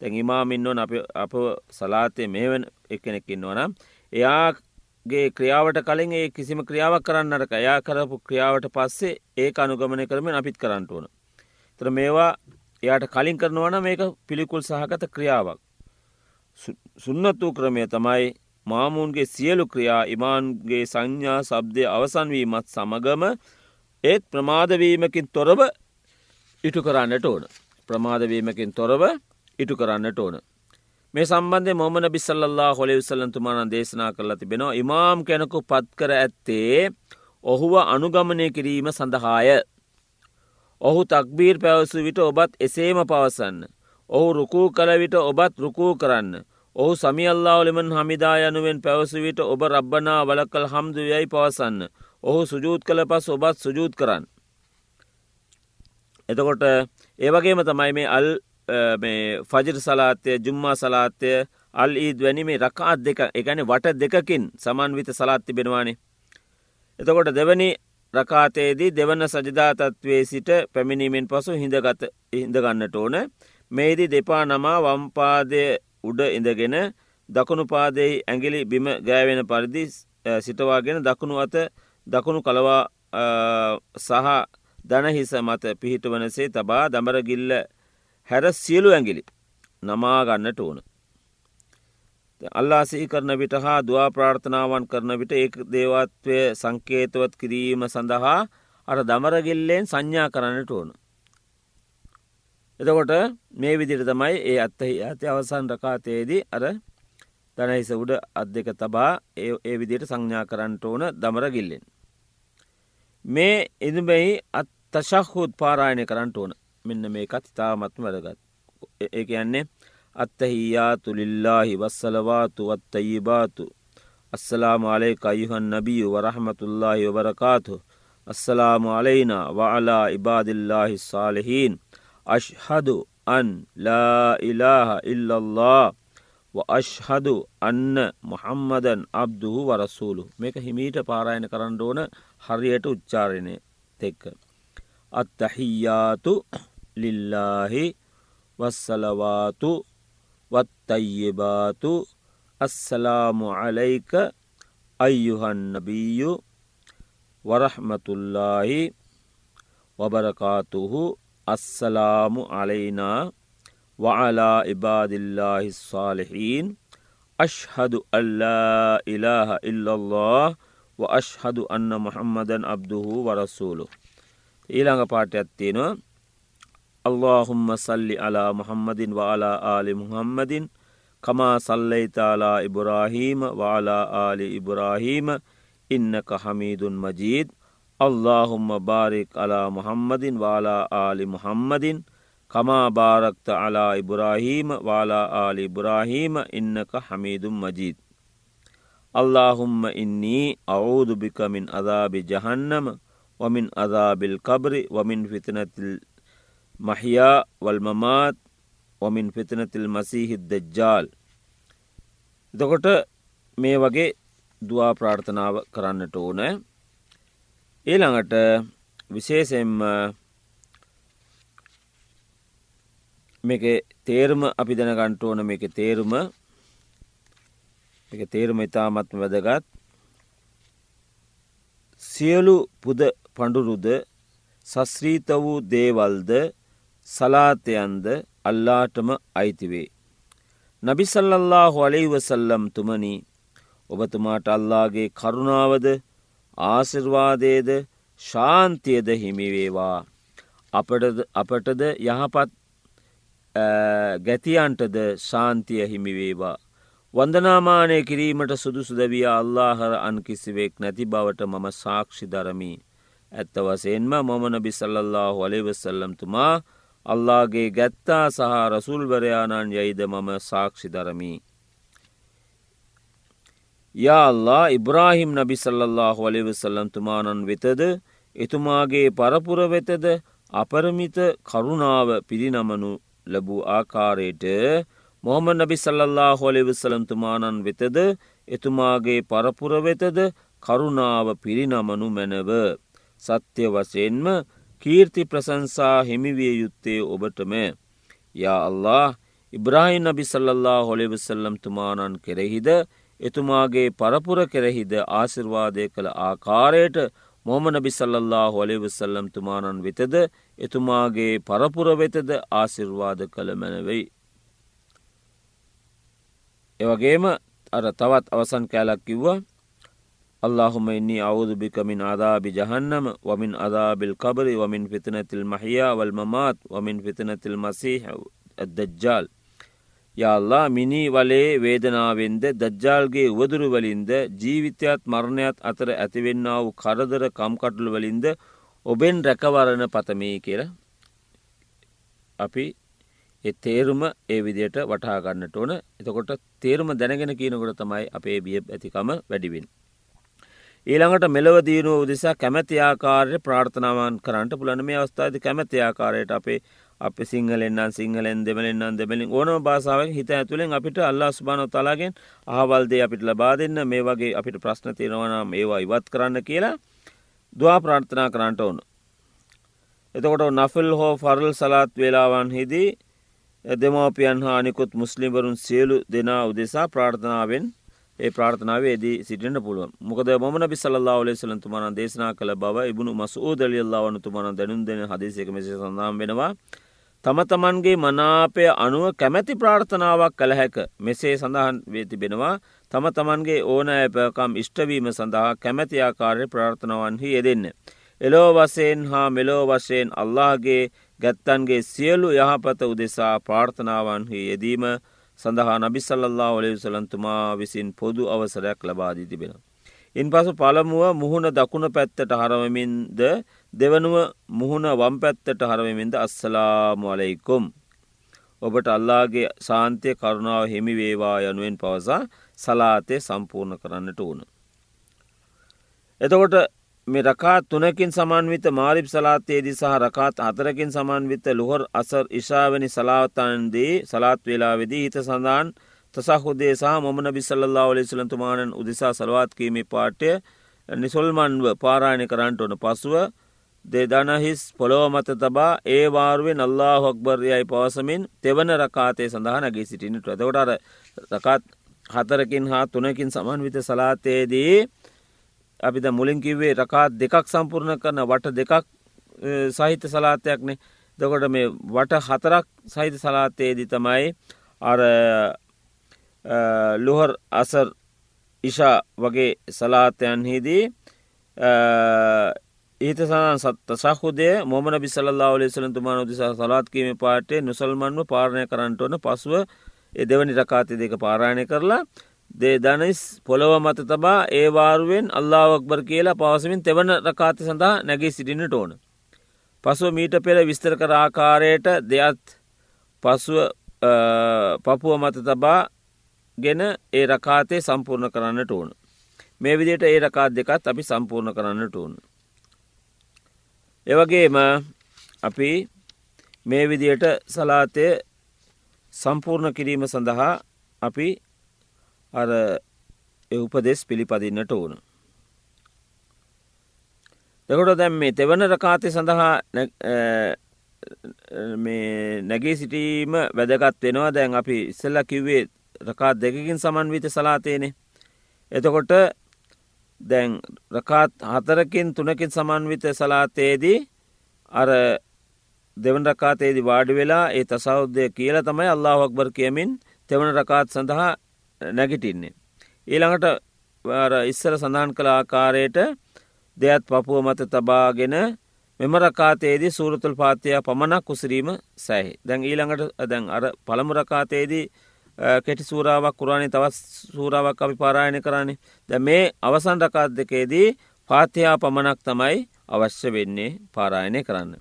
තැන් ඉමාමින්ව අප සලාතය මේවන එකනෙකින්වනම් එයාගේ ක්‍රියාවට කලින් ඒ කිසිම ක්‍රියාවක් කරන්නට එයා කරපු ක්‍රියාවට පස්සේ ඒ අනුගමනය කරමින් අපිත් කරන්නට ඕන. තර මේවා එයාට කලින් කරනවන මේක පිළිකුල් සහගත ක්‍රියාවක්. සුන්නත් වූ ක්‍රමය තමයි මාමූන්ගේ සියලු ක්‍රියා ඉමාන්ගේ සංඥා සබ්දය අවසන්වීමත් සමගම ඒත් ප්‍රමාදවීමකින් තොරව ඉටු කරන්නට ඕන. ප්‍රමාදවීමකින් තොරව ඉටු කරන්නට ඕන. මේ සම්බන්ධය මොමන බිසල්ලා හොලි විසල්ලන්තුමාන දේශනා කරලා තිබෙනවා ඉමාම් කෙනකු පත්කර ඇත්තේ ඔහුව අනුගමනය කිරීම සඳහාය. ඔහු තක්බීර් පැවසු විට ඔබත් එසේම පවසන්න. ඔහු රුකූ කළ විට ඔබත් රුකූ කරන්න. ඔහු සමියල්ලාවලිමන් හමිදා යනුවෙන් පැවසවිට ඔබ රබ්බනා වලකල් හම්දු යැයි පවසන්න. ඔහු සුජූත් කළ පස් ඔබත් සුජූත් කරන්න. එතකොට ඒවගේම තමයි මේ අල් ෆජර් සලාතය ජුම්මා සලාතය අල් ඊද වැනිමේ රකාත් දෙක එකන වට දෙකකින් සමන් විත සලාත් තිබෙනවානේ. එතකොට දෙවනි රකාතයේදී දෙවන සජදාතත්වේ සිට පැමිණීමෙන් පසු හිඳගත හිඳගන්නට ඕන මේදී දෙපා නමා වම්පාදය උඩ ඉඳගෙන දකුණු පාදෙහි ඇගිලි බිම ගෑවෙන පරිදි සිටවාගෙන දකුණු අත දකුණු කලවා සහ දනහිස මත පිහිට වනසේ තබා දමරගිල්ල හැර සියලු ඇගිලි නමාගන්නට ඕන. අල්ලාසී කරන විට හා දවා ප්‍රාර්ථනාවන් කරන විට ඒ දේවත්වය සංකේතවත් කිරීම සඳහා අර දමරගිල්ලෙන් සංඥා කරන්නට ඕන. එතකොට මේ විදිට තමයි ඒ අත්තහි ඇති අවසන් රකාතයේදී අර තැනහිස උඩ අත් දෙක තබා ඒ ඒ විදියට සංඥා කරන්නට ඕන දමරගිල්ලෙන්. මේ එදුබැයි අත්තශක්හුත් පාරායනය කරන්නට ඕන මෙන්න මේකත් ඉතාමත්ම වැදගත්. ඒ යන්නේ අත්තහියාතු ලිල්ලාහි වස්සලවාතු වත්තයිබාතු අස්සලාම අලේ අයුහන් නබිය වරහමතුල්ලාහි වබරකාතු අස්සලාම අලයිනා වලා ඉබාදිල්ලාහි සාලෙහින්. අශ්හදු අන් ලාඉලාහ ඉල්ලල්له අශ්හදු අන්න මොහම්මදන් අබ්දුහු වරසූලු මේක හිමීට පාරායන කරන්න ඕන හරියට උච්චාරණය තෙක්ක. අත්තහියාතු ලිල්ලාහි වස්සලවාතු වත්තයිබාතු අස්සලාමු අලයික අයියුහන්නබීයු වරහමතුල්ලාහි වබරකාතුහු අස්සලාමු අලයිනා වعلى عباد الله الصالحين أشهد أن لا إله إلا الله وأشهد أن محمدا عبده ورسوله ඊළඟ පාටයක් තියෙනවා. اللهم صل على محمد وعلى آل محمد كما صليت على إبراهيم وعلى آل إبراهيم إنك حميد مجيد اللهم بارك على محمد وعلى آل محمد كما باركت على إبراهيم وعلى آل إبراهيم إنك حميد مجيد اللهم إني أعوذ بك من عذاب جهنم ومن عذاب القبر ومن فتنة المحيا والممات ومن فتنة المسيح الدجال එතකොට මේ වගේ දවා ප්‍රාර්ථනාව කරන්නට ඕන ඊළඟට විශේෂෙන්ම මේක තේරම අපි දැනගන්ට ඕන මේක තේරුම එක තේරුම ඉතාමත්ම වැදගත් සියලු පුද පඩුරුද සස්්‍රීත වූ දේවල්ද සලාතයන්ද අල්ලාටම අයිතිවේ. නබිසල්ලල්له හොලෙයිවසල්ලම් තුමනි ඔබතුමාට අල්ලාගේ කරුණාවද ආසිර්වාදයද ශාන්තියද හිමිවේවා අපටද යහපත් ගැතියන්ටද ශාන්තිය හිමිවේවා. වන්දනාමානය කිරීමට සුදුසුදවිය අල්ලාහර අන් කිසිවෙක් නැති බවට මම සාක්ෂි දරමී. ඇත්ත වසයෙන්ම මොමන බිසල්ලල්له වලෙවසල්ලම්තුමා අල්ලාගේ ගැත්තා සහ රසුල්වරයාණන් යයිද මම සාක්ෂි දරමී. යාල්ලා ඉබ්‍රාහිම් නබි සල්ලල්له ලෙවසල්ලම් තුමානන් වෙතද එතුමාගේ පරපුර වෙතද අපරමිත කරුණාව පිරිනමනු ලැබූ ආකාරයට මොහම නබි සල්ලල්ලා හොලෙවසලම් තුමානන් වෙතද එතුමාගේ පරපුර වෙතද කරුණාව පිරිනමනු මැනව. සත්‍ය වසයෙන්ම කීර්ති ප්‍රසංසා හිමිවිය යුත්තේ ඔබටම. යා අල්له ඉබ්‍රාහි නබි සල්ලල්ලා හොලෙවසල්ලම් තුමානන් කෙරෙහිද එතුමාගේ පරපුර කෙරෙහිද ආසිර්වාදය කළ ආකාරයට මොමනබිසල්ලල්ලා හොලිවසල්ලම් තුමානන් වෙතද එතුමාගේ පරපුර වෙතද ආසිර්වාද කළ මැනවෙයි. එවගේම අර තවත් අවසන් කෑලක් කිව්වා اللهم إني أعوذ بك من عذاب جهنم ومن عذاب القبر ومن فتنة المحيا والممات ومن فتنة المسيح الدجال යාල්ලා මිනි වලේ වේදනාවෙන්ද දජ්ජාල්ගේ උවදුරුවලින්ද ජීවිතයත් මරණයත් අතර ඇතිවෙන්න වූ කරදර කම්කටුළු වලින්ද ඔබෙන් රැකවරණ පතමී කියලා අපි ඒ තේරුම ඒ විදියට වටාගන්නට ඕන එතකොට තේරුම දැනගෙන කියනකොට තමයි අපේ බිය ඇතිකම වැඩිවින්. ඊළඟට මෙලව දීනුව උදෙසා කැමැති ආකාරය ප්‍රාර්ථනාවන් කරන්නට පුළන මේ අවස්ථාද කැමැති ආකාරයට අපේ අප සිංහලෙන්න්න සිංහලෙන් දෙමලෙන්න්න දෙමලින් ඕනම භාසාාවෙන් හිත ඇතුළෙන් අපිට අල්ලා ස්භානො තලාගෙන් අහවල්දේ අපිට ලබා දෙන්න. මේ වගේ අපිට ප්‍රශ්න තියෙනවනම් ඒවා ඉවත් කරන්න කියලා දවා ප්‍රාර්ථනා කරන්නට ඕන. එතකොට නෆල් හෝ ෆරල් සලාත් වෙලාවන් හිදී දෙමෝපියන් හා අනිකුත් මුස්ලිම්වරුන් සියලු දෙනා උදෙසා ප්‍රාර්ථනාවෙන් ඒ ප්‍රාර්ථනාවේදී සිටිට පුළුව මොකද මන බිසල්ලා ඔලේ සලන්තුමාන දේශනා කළ බව ඉබුණු මස ූදලියල්ලා වනතුමාන දැනුම් දෙන හදිසික මෙස සඳම් වෙනවා. තම තමන්ගේ මනාපය අනුව කැමැති ප්‍රාර්ථනාවක් කළ හැක මෙසේ සඳහන් වේ තිබෙනවා තම තමන්ගේ ඕන ඇපකම් ඉෂ්ටවීම සඳහා කැමැති ආකාරය ප්‍රාර්ථනවන්හි යෙදෙන්න. එලෝ වසයෙන් හා මෙලෝ වශයෙන් අල්ලාගේ ගැත්තන්ගේ සියලු යහපත උදෙසා ප්‍රාර්ථනාවන්හි යෙදීම සඳහා නබිසල්له ඔලෙවසලන්තුමා විසින් පොදු අවසරයක් ලබාදී තිබෙනවා. ඉන් පසු පළමුුව මුහුණ දකුණ පැත්තට හරවමින්ද දෙවනුව මුහුණ වම් පැත්තට හරවමින්ද අස්සලාමු අලෙයිකුම්. ඔබට අල්ලාගේ සාන්තය කරුණාව හිමි වේවා යනුවෙන් පවසා සලාතය සම්පූර්ණ කරන්නට ඕන. එතකොට මේ රකාත් තුනකින් සමන්විත මාරිප් සලාත්තයේදී සහ රකාත් හතරකින් සමන්විත ලොහොර අසර් ඉශාවනි සලාවතන්දී සලාත් වෙලාවෙදී හිත සඳන් තසහුදේ සහ මොමන බිසල්ලා ඔලි සලන්තුමානන් උදිසා සලවාත්කීමේ පාටය නිසොල්මන්ව පාරාණය කරන්නට ඕන පසුව දෙදනහිස් පොළොව මත තබා ඒ වාරුවෙන් අල්ලා හොක්බර්යයි පවසමින් තෙවන රකාතය සඳහා නැගේ සිටිනට ඇතකොටර රකත් හතරකින් හා තුනකින් සමන්විත සලාතයේදී අපිද මුලින් කිව්වේ රකාත් දෙකක් සම්පූර්ණ කරන වට දෙකක් සහිත සලාතයක්නේ. දකොට මේ වට හතරක් සහිත සලාතයේදී තමයි අර ලුහර් අසර් ඉෂා වගේ සලාතයන්හිදී ඊත සනන් සත්ත සහුදය මොමන බිසල්ලා ලෙසලතුමාන උදිසා සලාත්කීම පාටේ නුසල්මන්ව පාරණය කරන්නට ඕන පසුව එ දෙවනි රකාති දෙක පාරාණය කරලා දේ දනිස් පොළොව මත තබා ඒවාරුවෙන් අල්ලාවක්බර් කියලා පවසමින් තෙවන රකාති සඳහා නැගේ සිටිනට ඕන. පසුව මීට පෙර විස්තර කර ආකාරයට දෙයත් පසුව පපුුව මත තබා ගෙන ඒ රකාතය සම්පූර්ණ කරන්නට ඕන. මේ විදියට ඒ රකාත් දෙකත් අපි සම්පූර්ණ කරන්නට ඕන. එවගේම අපි මේ විදියට සලාතය සම්පූර්ණ කිරීම සඳහා අපි අර උපදෙස් පිළිපදින්නට ඕන. දෙකොට දැම් මේ තෙවන රකාතය සඳහා නැගේ සිටීම වැදගත් වෙනවා දැන් අපි ඉස්සල්ල කිව්වේ රකාත් දෙකකින් සමන්විත සලාතයනෙ. එතකොට දැන් රකාත් හතරකින් තුනකින් සමන්විත සලාතයේදී අර දෙවන් රකාතයේදී වාඩි වෙලා ඒ තසෞද්දය කියල තමයි අල්له හක්බර් කියමින් තෙවන රකාත් සඳහා නැගිටින්නේ. ඊළඟට ඉස්සර සඳහන් කළ ආකාරයට දෙයත් පපුුව මත තබාගෙන මෙම රකාතයේදී සූරතුල් පාතිය පමණක් කුසිරීම සැහි. දැන් ඊළඟට දැන් අර පළමු රකාතයේදී කෙටි සූරාවක් කුරාණි තවත් සූරාවක් අපි පාරායන කරන්නේ ද මේ අවසන් රකාත් දෙකේදී පාතියා පමණක් තමයි අවශ්‍ය වෙන්නේ පාරායනය කරන්න.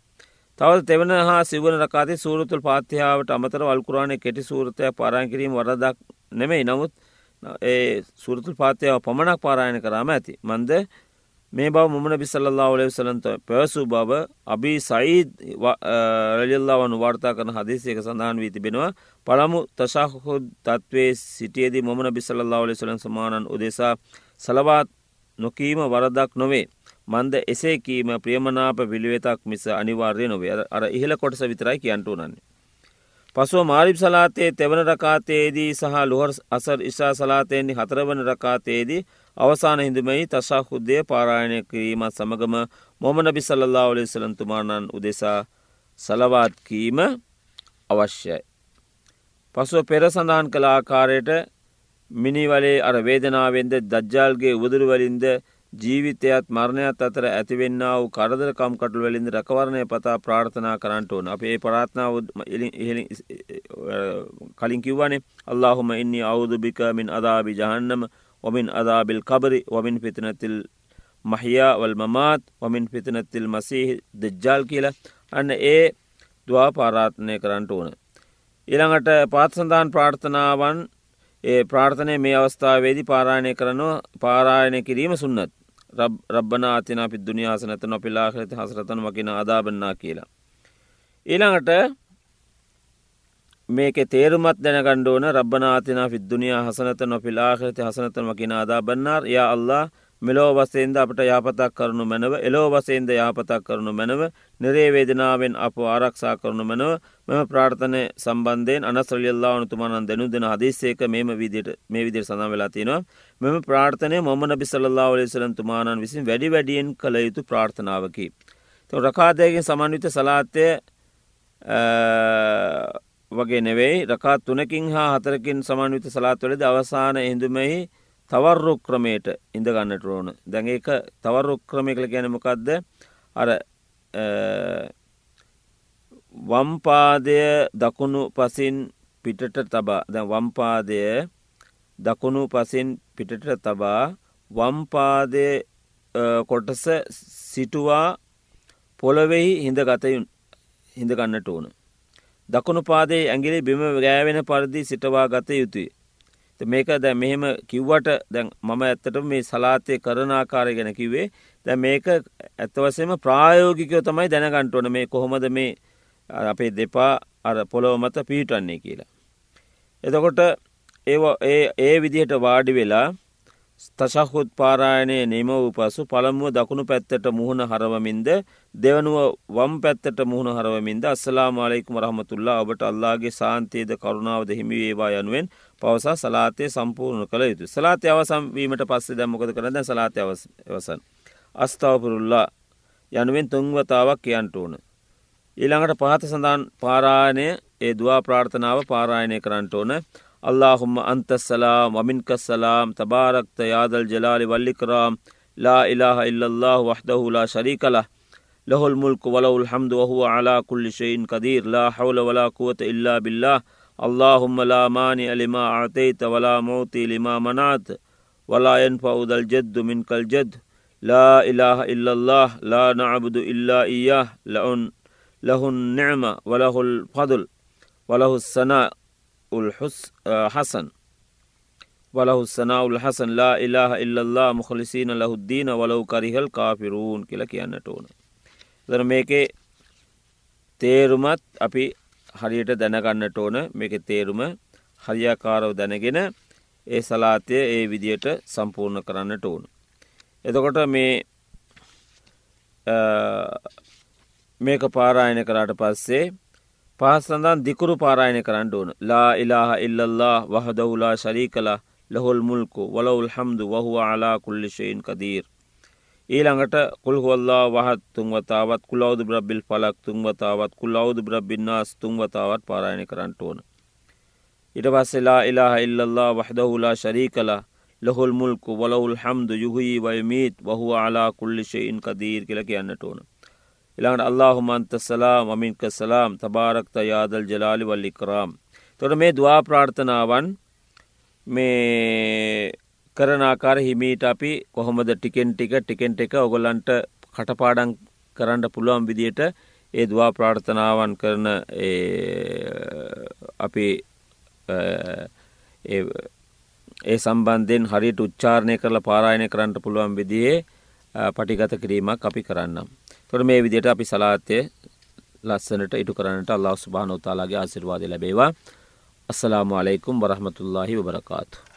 තවල් තෙවන හා සිවන රකාති සූරතුල් පාතියාවට අමතර වල්කුරාණය කෙටි සූරතය පාරාය කිරීම වරදක් නෙමෙයි නමුත් ඒ සුරතුල් පාතියාව පමණක් පාරායන කරාම ඇති. මන්ද මේ බව මුමන බිසල්ලා ඔලෙ සලන්ත පැවසූ බව අබි සයිද් රජල්ලාවනු වාර්තා කරන හදිසියක සඳහන් වී තිබෙනවා පළමු තශාහුද තත්වේ සිටියේදී මොමන බිසල්ලා ඔලෙ සලන් සමානන් උදෙසා සලවාත් නොකීම වරදක් නොවේ. මන්ද එසේ කීම ප්‍රියමනාප පිළිවෙතක් මිස අනිවාර්ය නොවේ අර ඉහල කොටස විතරයි කියන්ටු නන්නේ. පසුව මාරිප් සලාතයේ තෙවන රකාතයේදී සහ ලොහර් අසර් ඉශා සලාතයෙන්නේ හතරවන රකාතයේදී අවසාන හිඳුමයි තශාහුද්දය පාරායණය කිරීමත් සමගම මොමන බිසල්ලා ඔලෙ සලන්තුමානන් උදෙසා සලවාත් කීම අවශ්‍යයි. පසුව පෙර සඳහන් කළ ආකාරයට මිනිවලේ අර වේදනාවෙන්ද දජ්ජාල්ගේ උදුරුවලින්ද ජීවිතයත් මරණයත් අතර ඇතිවෙන්න වූ කරදරකම් කටු වලින්ද රැකවරණය පතා ප්‍රාර්ථනා කරන්නට ඕන අපේ ප්‍රාත්නාව කලින් කිව්වනේ අල්لهම ඉන්නේ අවුදු බිකමින් අදාබි ජහන්නම ومن أذاب القبر ومن فتنة المحيا والممات ومن فتنة المسيح دجال කියලා අන්න ඒ දවා පාරාත්නය කරන්නට ඕන. ඉළඟට පාත්සඳාන් ප්‍රාර්ථනාවන් ඒ ප්‍රාර්ථනය මේ අවස්ථාවේදී පාරාණය කරනවා පාරායනය කිරීම සුන්නත් රබ්බන අතින පි දුනියාසනත නොපිලාහරත හසරතන වකින අදාබන්නා කියලා. ඊළඟට මේක තේරුමත් දැනගණ්ඩෝන රබ්බනාතින ෆිද්දුනියා හසනත නොපිලාහරත හසනතන වකින අදාබන්නාර් යා අල්له මෙලෝ වසේන්ද අපට යාපතක් කරනු මැනව එලෝ වසේන්ද යාපතක් කරනු මැනව නිරේවේදනාවෙන් අප ආරක්ෂා කරනු මැනව මෙම ප්‍රාර්ථනය සම්බන්ධයෙන් අනස්්‍රලියල්ලා වනතුමානන් දෙනු දෙන හදිස්සේක මෙම විදිට මේ විදිර සඳ වෙලා තියෙනවා මෙම ප්‍රාර්ථනය මොමන බිසල්ලා ලෙසලන් තුමානන් විසින් වැඩි වැඩියෙන් කළ යුතු ප්‍රාර්ථනාවකි. රකාදයගෙන් සමන්විත සලාත්තය වගේ නෙවෙයි. රකාත් තුනකින් හා හතරකින් සමන්විත සලාත්වලද අවසාන එහිඳුමෙහි තවර්රු ක්‍රමයට ඉඳගන්නට ඕන. දැන් ඒක තවර්රු ක්‍රමය කළ ගැනමකක්ද අර වම්පාදය දකුණු පසින් පිටට තබා. දැ වම්පාදය දකුණු පසින් පිටට තබා වම්පාදය කොටස සිටුවා පොළොවෙහි හිඳ ගතයුන් හිඳගන්නට ඕන. දකුණු පාදේ ඇගිලි බිම ගෑවෙන පරිදි සිටවා ගත යුතුයි. මේක දැ මෙහෙම කිව්වට දැන් මම ඇත්තට මේ සලාතය කරන ආකාරය ගැන කිවේ දැ මේක ඇත්තවසම ප්‍රායෝගිකයෝ තමයි දැනගන්ටුවන මේ කොහොමද මේ අපේ දෙපා අර පොළොව මත පිහිටන්නේ කියලා. එතකොට ඒ ඒ විදිහට වාඩි වෙලා තශහුත් පාරායනය නිම වූ පසු පළමුුව දකුණු පැත්තට මුහුණ හරවමින්ද දෙවනුව වම් පැත්තට මුහුණ හරවමින්ද අස්සලා මාලෙකුම රහමතුල්ලා ඔබට අල්ලාගේ සාන්තයේද කරුණාවද හිමිවේවා යනුවෙන් පවසා සලාතය සම්පූර්ණ කළ යුතු සලාතය අවසම්වීමට පස්සේ දැම්මකොද කරද සලාතය අවසන්. අස්ථාවපුරුල්ලා යනුවෙන් තුන්වතාවක් කියන්ට ඕන. ඊළඟට පහත සඳන් පාරායනය ඒ දවා ප්‍රාර්ථනාව පාරායනය කරන්නට ඕන. اللهم أنت السلام ومنك السلام. تباركت يا ذا الجلال والإكرام. لا إله إلا الله وحده لا شريك له. له الملك وله الحمد وهو على كل شيء قدير. لا حول ولا قوة إلا بالله. اللهم لا مانع لما أعطيت ولا موتي لما منعت. ولا ينفع ذا الجد منك الجد. لا إله إلا الله. لا نعبد إلا إياه. له النعمة وله الفضل وله الثناء. الحسن وله الثناء الحسن لا إله إلا الله مخلصين له الدين ولو كره الكافرون කියලා කියන්නට ඕන. දර මේකේ තේරුමත් අපි හරියට දැනගන්නට ඕන මේක තේරුම හරියාකාරව දැනගෙන ඒ සලාතය ඒ විදියට සම්පූර්ණ කරන්නට ඕන. එතකොට මේ මේක පාරායන කරාට පස්සේ පහස්සඳන් දිකුරු පාරායනය කරන්න ඕන ලා ඉලාහ ඉල්ලල්له වහදවුලා ශරීකලා ලොහොල් මුල්කු වලවුල් හම්දු වහුව අලා කුල්ලිශයෙන් කදීර්. ඊළඟට කුල්හොල්ලා වහත් තුන්වතාවත් කුලෞදු බ්‍රබ්බිල් පලක් තුන්වතාවත් කුල්ලෞදු බ්‍රබ්බින්නාස් තුන්වතාවත් පාරායනය කරන්නට ඕන. ඉට පස්සෙලා ඉලාහ ඉල්ලල්له වහදහුලා ශරීකලා ලොහොල් මුල්කු වලවුල් හම්දු යුහයි වයමීත් වහුව අලා කුල්ලිශයෙන් කදීර් කියල කියන්නට ඕන. ඉළඟට අල්لهුමන්ත සලාම් අමින්ක සලාම් තබාරක්ත යාදල් ජලාලි වල්ලිකරාම්. තොට මේ දවා ප්‍රාර්ථනාවන් මේ කරනාකාර හිමීට අපි කොහොමද ටිකෙන් ටික ටිකෙන් එක ඔගොල්ලන්ට කටපාඩන් කරන්න පුළුවන් විදියට ඒ දවා ප්‍රාර්ථනාවන් කරන අපි ඒ සම්බන්ධයෙන් හරිට උච්චාරණය කරලා පාරායනය කරන්නට පුළුවන් විදිේ පටිගත කිරීමක් අපි කරන්නම්. තොට මේ විදියට අපි සලාතය ලස්සනට ඉටු කරන්නට අල්ලා ස්භානොතාලාගේ ආසිර්වාද ලැබේවා අස්සලාම අලෙකුම් වරහමතුල්ලාහි වබරකාතු.